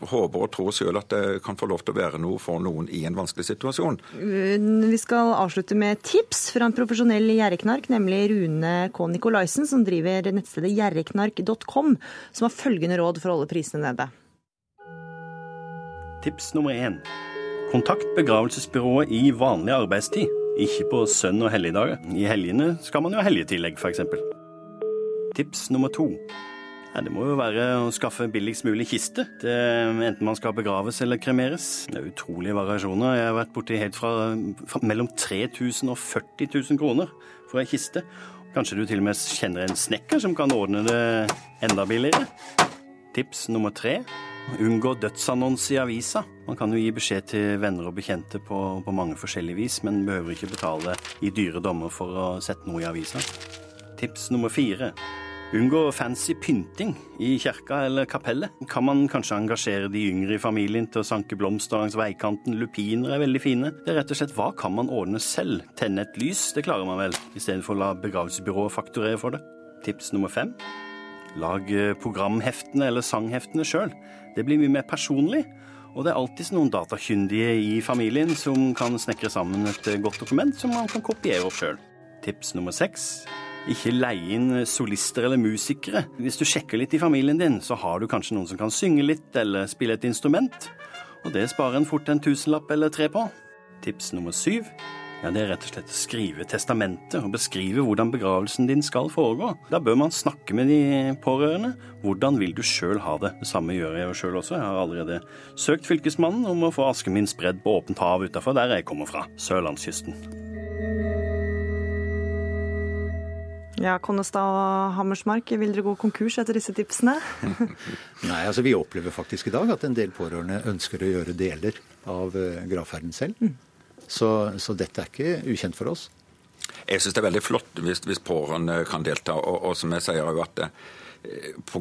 og håper og tror selv at det kan få lov til å være noe for noen i en vanskelig situasjon.
Vi skal avslutte med tips fra en profesjonell gjerreknark, nemlig Rune K. Nikolaisen, som driver nettstedet gjerreknark.com, som har følgende råd for å holde prisene nede.
Tips nummer én. Kontakt begravelsesbyrået i vanlig arbeidstid. Ikke på sønn- og helligdager. I helgene skal man jo ha helgetillegg, f.eks. Tips nummer to. Ja, det må jo være å skaffe billigst mulig kiste, det, enten man skal begraves eller kremeres. Det er utrolige variasjoner. Jeg har vært borti helt fra, fra mellom 3000 og 40 000 kroner for ei kiste. Kanskje du til og med kjenner en snekker som kan ordne det enda billigere. Tips nummer tre. Unngå dødsannonse i avisa. Man kan jo gi beskjed til venner og bekjente på, på mange forskjellige vis, men behøver ikke betale i dyre dommer for å sette noe i avisa. Tips nummer fire. Unngå fancy pynting i kirka eller kapellet. Kan man kanskje engasjere de yngre i familien til å sanke blomster langs veikanten? Lupiner er veldig fine. Det er rett og slett hva kan man ordne selv? Tenne et lys, det klarer man vel, i stedet for å la begravelsesbyrået fakturere for det. Tips nummer fem. Lag programheftene eller sangheftene sjøl. Det blir mye mer personlig. Og det er alltids noen datakyndige i familien som kan snekre sammen et godt dokument som man kan kopiere opp sjøl. Tips nummer seks. Ikke leie inn solister eller musikere. Hvis du sjekker litt i familien din, så har du kanskje noen som kan synge litt eller spille et instrument. Og det sparer en fort en tusenlapp eller tre på. Tips nummer syv. Ja, Det er rett og slett å skrive testamentet og beskrive hvordan begravelsen din skal foregå. Da bør man snakke med de pårørende. Hvordan vil du sjøl ha det? Det samme gjør jeg jo sjøl også. Jeg har allerede søkt Fylkesmannen om å få asken min spredd på åpent hav utafor der jeg kommer fra, sørlandskysten.
Ja, Konnestad og Hammersmark, vil dere gå konkurs etter disse tipsene?
Nei, altså vi opplever faktisk i dag at en del pårørende ønsker å gjøre deler av gravferden selv. Mm. Så, så, dette er ikke ukjent for oss.
Jeg syns det er veldig flott hvis, hvis pårørende kan delta. Og, og som jeg sier jo at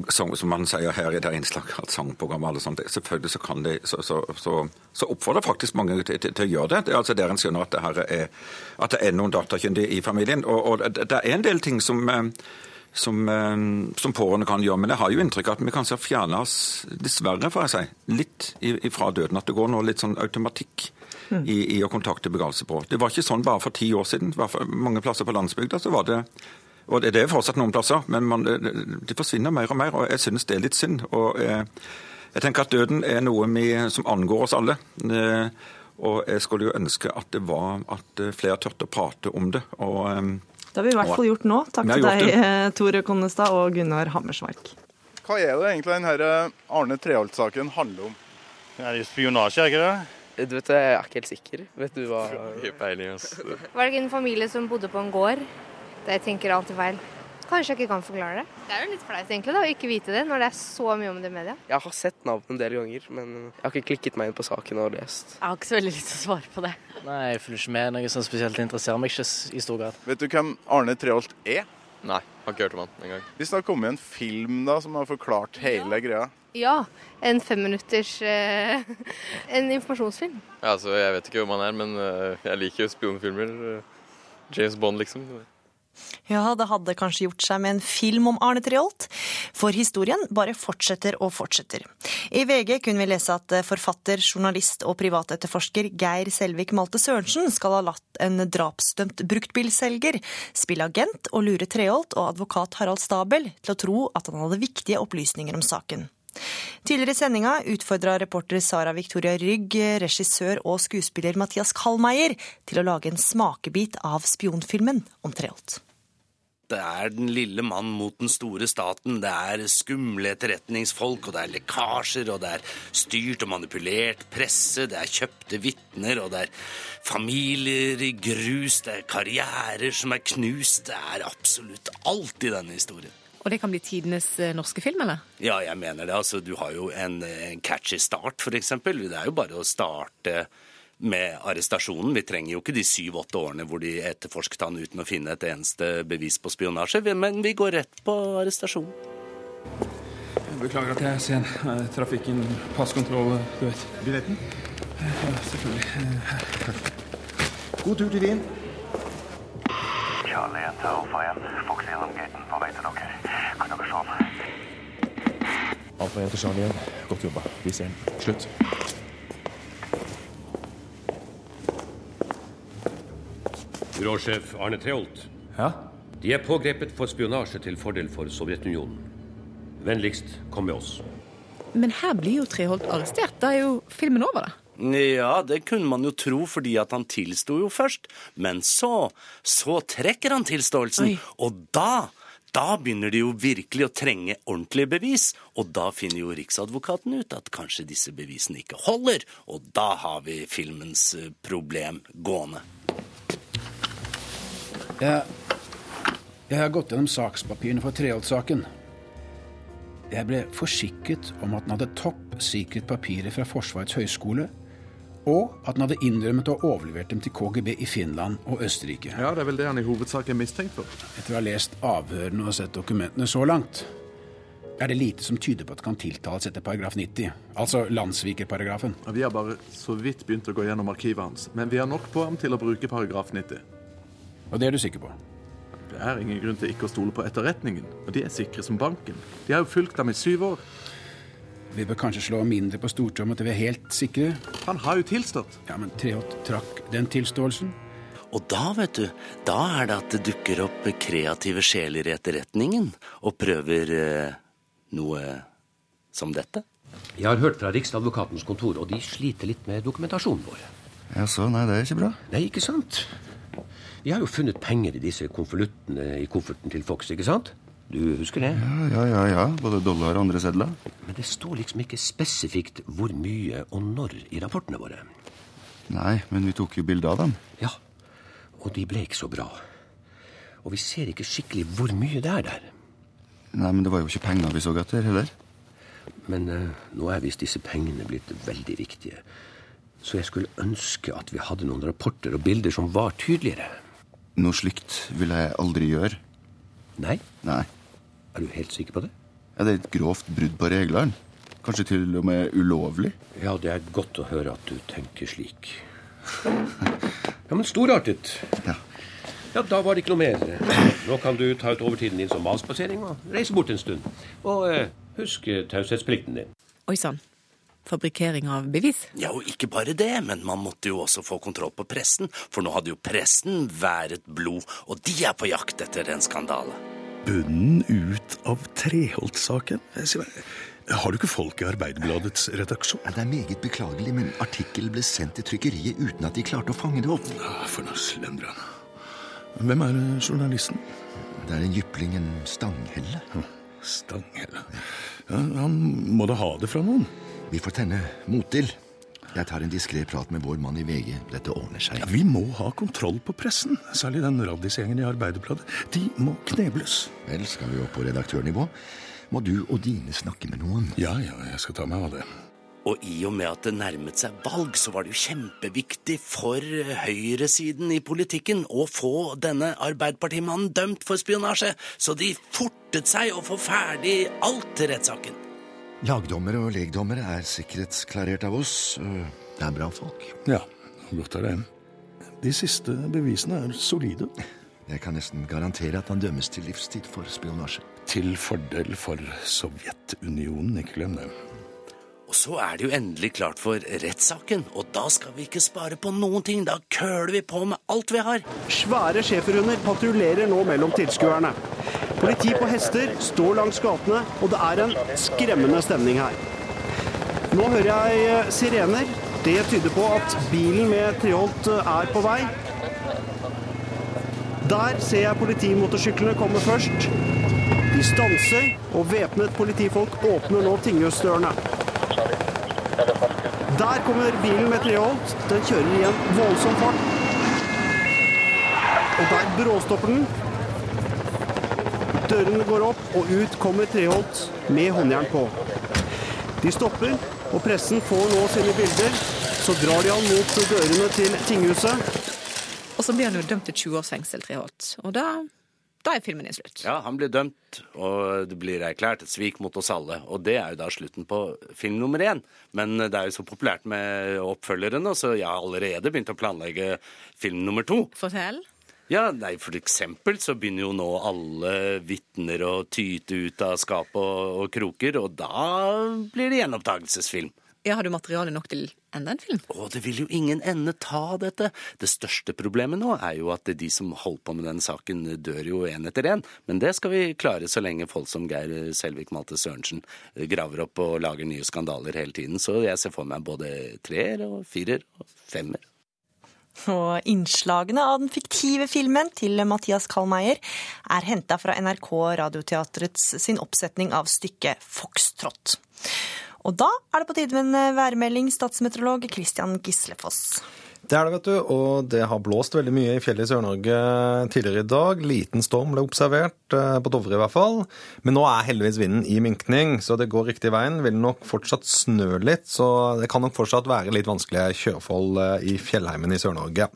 som, som man sier her i det innslaget, at sangprogram og alle sånt, selvfølgelig så kan de, så, så, så, så oppfordrer faktisk mange til, til, til, å gjøre det. det altså Der en skjønner at det, er, at det er noen datakyndige i familien. Og, og, det er en del ting som som, som pårørende kan gjøre. Men jeg har jo inntrykk av at vi kanskje har fjerna oss, dessverre får jeg si, litt ifra døden. At det går nå litt sånn automatikk i, i å kontakte begravelsesbyrå. Det var ikke sånn bare for ti år siden. Mange plasser på landsbygda så var det og Det er fortsatt noen plasser, men man, det forsvinner mer og mer. og Jeg synes det er litt synd. og jeg, jeg tenker at Døden er noe vi, som angår oss alle. Og jeg skulle jo ønske at det var at flere turte å prate om det. og
det har vi i hvert fall gjort nå. Takk til deg, det. Tore Konnestad og Gunnar Hammersmark.
Hva er det egentlig denne Arne Treholt-saken handler om?
Det er spionasje, er ikke det?
Du vet, Jeg er ikke helt sikker. Vet du hva
peiling, altså.
Var det ikke en familie som bodde på en gård? Det jeg tenker alltid feil. Kanskje jeg ikke kan forklare det. Det er jo litt flaut egentlig da, å ikke vite det, når det er så mye om det i media.
Jeg har sett navnet en del ganger, men jeg har ikke klikket meg inn på saken og lest.
Jeg har ikke så veldig lyst til å svare på det.
Nei, jeg følger ikke med noe som spesielt interesserer meg ikke i stor grad.
Vet du hvem Arne Treholt er?
Nei, har ikke hørt om han engang.
Hvis det har kommet en film da, som har forklart hele ja. greia?
Ja, en femminutters uh, En informasjonsfilm.
Ja, altså, Jeg vet ikke hvem han er, men uh, jeg liker jo spionfilmer. Uh, James Bond, liksom.
Ja, det hadde kanskje gjort seg med en film om Arne Treholt, for historien bare fortsetter og fortsetter. I VG kunne vi lese at forfatter, journalist og privatetterforsker Geir Selvik Malte Sørensen skal ha latt en drapsdømt bruktbilselger spille agent og lure Treholt og advokat Harald Stabel til å tro at han hadde viktige opplysninger om saken. Tidligere i sendinga utfordra reporter Sara Victoria Rygg regissør og skuespiller Mathias Kallmeier til å lage en smakebit av spionfilmen om Treholt.
Det er den lille mann mot den store staten. Det er skumle etterretningsfolk, og det er lekkasjer, og det er styrt og manipulert presse, det er kjøpte vitner, og det er familier i grus, det er karrierer som er knust. Det er absolutt alt i denne historien.
Og det kan bli tidenes eh, norske film, eller?
Ja, jeg mener det. Altså, du har jo en, en catchy start, for eksempel. Det er jo bare å starte med arrestasjonen. Vi trenger jo ikke de syv-åtte årene hvor de etterforsket han uten å finne et eneste bevis på spionasje, men vi går rett på arrestasjonen.
Beklager at jeg er sen. Eh, Trafikken, passkontroll, du vet.
Billetten?
Ja, selvfølgelig.
God tur til Wien.
Charlie etter Alfa 1. Fox gjennom på vei til dere. Kan dere sove?
Alfa 1 til Charlie 1. Godt jobba. Vi ser den. Slutt.
Byråsjef Arne Treholt.
Ja?
De er pågrepet for spionasje til fordel for Sovjetunionen. Vennligst kom med oss.
Men her blir jo Treholt arrestert. Da er jo filmen over, da.
Ja, det kunne man jo tro fordi at han tilsto jo først. Men så, så trekker han tilståelsen.
Oi.
Og da, da begynner de jo virkelig å trenge ordentlige bevis. Og da finner jo Riksadvokaten ut at kanskje disse bevisene ikke holder. Og da har vi filmens eh, problem gående.
Jeg, jeg har gått gjennom sakspapirene for Treholt-saken. Jeg ble forsikret om at han hadde topp sikret papirer fra Forsvarets høgskole, og at han hadde innrømmet å ha overlevert dem til KGB i Finland og Østerrike.
Ja, det er vel det han i hovedsak er mistenkt for.
Etter å ha lest avhørene og sett dokumentene så langt, er det lite som tyder på at det kan tiltales etter paragraf 90, altså landssvikerparagrafen.
Ja, Vi har bare så vidt begynt å gå gjennom arkivet hans, men vi har nok på ham til å bruke paragraf 90.
Og det er du sikker på?
Det er ingen grunn til ikke å stole på etterretningen, og de er sikre som banken. De har jo fulgt ham i syv år.
Vi bør kanskje slå mindre på stortrommet til vi er helt sikre.
Han har jo tilstått.
Ja, men Treholt trakk den tilståelsen.
Og da, vet du, da er det at det dukker opp kreative sjeler i etterretningen og prøver eh, noe som dette.
Jeg har hørt fra Riksadvokatens kontor, og de sliter litt med dokumentasjonen vår.
Jaså, nei, det er ikke bra.
Nei, ikke sant? Vi har jo funnet penger i disse konvoluttene i kofferten til Fox, ikke sant? Du husker det?
Ja, ja, ja, ja. Både dollar og andre sedler.
Men det står liksom ikke spesifikt hvor mye og når i rapportene våre.
Nei, men vi tok jo bilde av dem.
Ja, og de ble ikke så bra. Og vi ser ikke skikkelig hvor mye det er der.
Nei, men det var jo ikke penger vi så etter heller.
Men eh, nå er visst disse pengene blitt veldig viktige. Så jeg skulle ønske at vi hadde noen rapporter og bilder som var tydeligere.
Noe slikt vil jeg aldri gjøre.
Nei?
Nei.
Er du helt sikker på det?
Ja, Det er et grovt brudd på reglene. Kanskje til og med ulovlig.
Ja, det er godt å høre at du tenker slik. Ja, men storartet.
Ja.
Ja, Da var det ikke noe mer. Nå kan du ta ut overtiden din som avspasering og reise bort en stund. Og eh, husk taushetsplikten din.
Oi sann. Fabrikkering av bevis?
Ja, og ikke bare det, men man måtte jo også få kontroll på pressen, for nå hadde jo pressen været blod, og de er på jakt etter en skandale.
Bunnen ut av Treholt-saken? Bare, Har du ikke folk i Arbeiderbladets redaksjon?
Det er meget beklagelig, men artikkelen ble sendt til trykkeriet uten at de klarte å fange det opp.
Ja, For noe slendrende. Hvem er journalisten?
Det er en jypling, en stanghelle.
Stanghelle. Ja, han må da ha det fra noen?
Vi får tenne mottil. Jeg tar en diskré prat med vår mann i VG. Dette ordner seg.
Ja, vi må ha kontroll på pressen, særlig den raddisgjengen i Arbeiderbladet. De må knebles.
Vel, skal vi opp på redaktørnivå, må du og dine snakke med noen.
Ja, ja, jeg skal ta meg av det.
Og i og med at det nærmet seg valg, så var det jo kjempeviktig for høyresiden i politikken å få denne Arbeiderpartimannen dømt for spionasje, så de fortet seg å få ferdig alt til rettssaken.
Lagdommere og legdommere er sikkerhetsklarert av oss. Det er bra folk.
Ja, godt er det. De siste bevisene er solide.
Jeg kan nesten garantere at han dømmes til livstid for spionasje.
Til fordel for Sovjetunionen, ikke glem det.
Og så er det jo endelig klart for rettssaken, og da skal vi ikke spare på noen ting. Da køler vi på med alt vi har.
Svære schæferhunder patruljerer nå mellom tilskuerne. Politi på hester står langs gatene, og det er en skremmende stemning her. Nå hører jeg eh, sirener. Det tyder på at bilen med Treholt eh, er på vei. Der ser jeg politimotorsyklene komme først. De stanser, og væpnet politifolk åpner nå tinghusdørene. Der kommer bilen med Treholt. Den kjører i en voldsom fart. Og der bråstopper den. Dørene går opp, og ut kommer Treholt med håndjern på. De stopper, og pressen får nå sine bilder. Så drar de han mot dørene til tinghuset.
Og så blir han jo dømt til 20 års fengsel, Treholt. Og da, da er filmen i slutt.
Ja, han blir dømt, og det blir erklært et svik mot oss alle. Og det er jo da slutten på film nummer én. Men det er jo så populært med oppfølgerne, så jeg har allerede begynt å planlegge film nummer to.
Fortell.
Ja, nei, For eksempel så begynner jo nå alle vitner å tyte ut av skap og, og kroker, og da blir det gjenopptakelsesfilm.
Ja, Har du materiale nok til enda en film?
Å, det vil jo ingen ende ta, dette. Det største problemet nå er jo at de som holdt på med den saken, dør jo én etter én. Men det skal vi klare så lenge folk som Geir Selvik Malte Sørensen graver opp og lager nye skandaler hele tiden. Så jeg ser for meg både treer og firer og femmer.
Og innslagene av den fiktive filmen til Mathias Kallmeier er henta fra NRK Radioteatrets sin oppsetning av stykket Foxtrott. Og da er det på tide med en værmelding, statsmeteorolog Christian Gislefoss.
Det er det, vet du, og det har blåst veldig mye i fjellet i Sør-Norge tidligere i dag. Liten storm ble observert, på Dovre i hvert fall. Men nå er heldigvis vinden i minkning, så det går riktig veien. Vil nok fortsatt snø litt, så det kan nok fortsatt være litt vanskelige kjøreforhold i fjellheimen i Sør-Norge.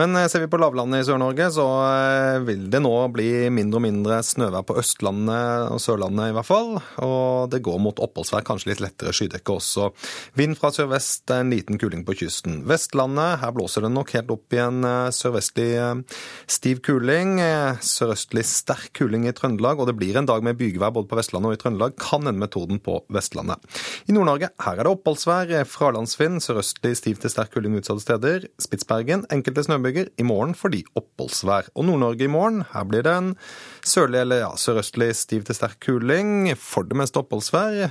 Men ser vi på lavlandet i Sør-Norge, så vil det nå bli mindre og mindre snøvær på Østlandet og Sørlandet i hvert fall. Og det går mot oppholdsvær, kanskje litt lettere skydekke også. Vind fra sørvest, en liten kuling på kysten. Vestlandet her blåser det nok helt opp i en sørvestlig stiv kuling. Sørøstlig sterk kuling i Trøndelag, og det blir en dag med bygevær både på Vestlandet og i Trøndelag. Kan ende metoden på Vestlandet. I Nord-Norge her er det oppholdsvær. Fralandsvind, sørøstlig stiv til sterk kuling utsatte steder. Spitsbergen enkelte snøbyger. I morgen fordi oppholdsvær. Og Nord-Norge i morgen, her blir det en sørlig eller ja, sørøstlig stiv til sterk kuling. For det meste oppholdsvær.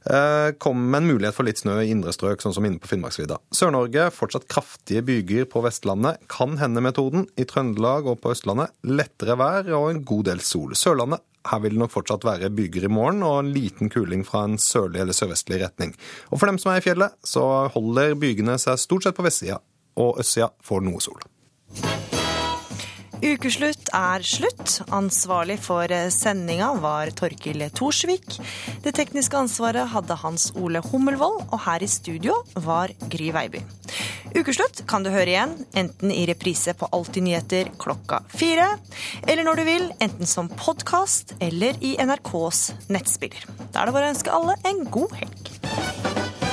Kommer med en mulighet for litt snø i indre strøk, sånn som inne på Finnmarksvidda. Sør-Norge fortsatt kraftige byger på Vestlandet. Kan hende metoden. I Trøndelag og på Østlandet lettere vær og en god del sol. Sørlandet her vil det nok fortsatt være byger i morgen og en liten kuling fra en sørlig eller sørvestlig retning. Og for dem som er i fjellet, så holder bygene seg stort sett på vestsida, og østsida får noe sol.
Ukeslutt er slutt. Ansvarlig for sendinga var Torkil Thorsvik. Det tekniske ansvaret hadde Hans Ole Hummelvold, og her i studio var Gry Veiby. Ukeslutt kan du høre igjen, enten i reprise på Alltid nyheter klokka fire, eller når du vil, enten som podkast eller i NRKs nettspiller. Da er det bare å ønske alle en god helg.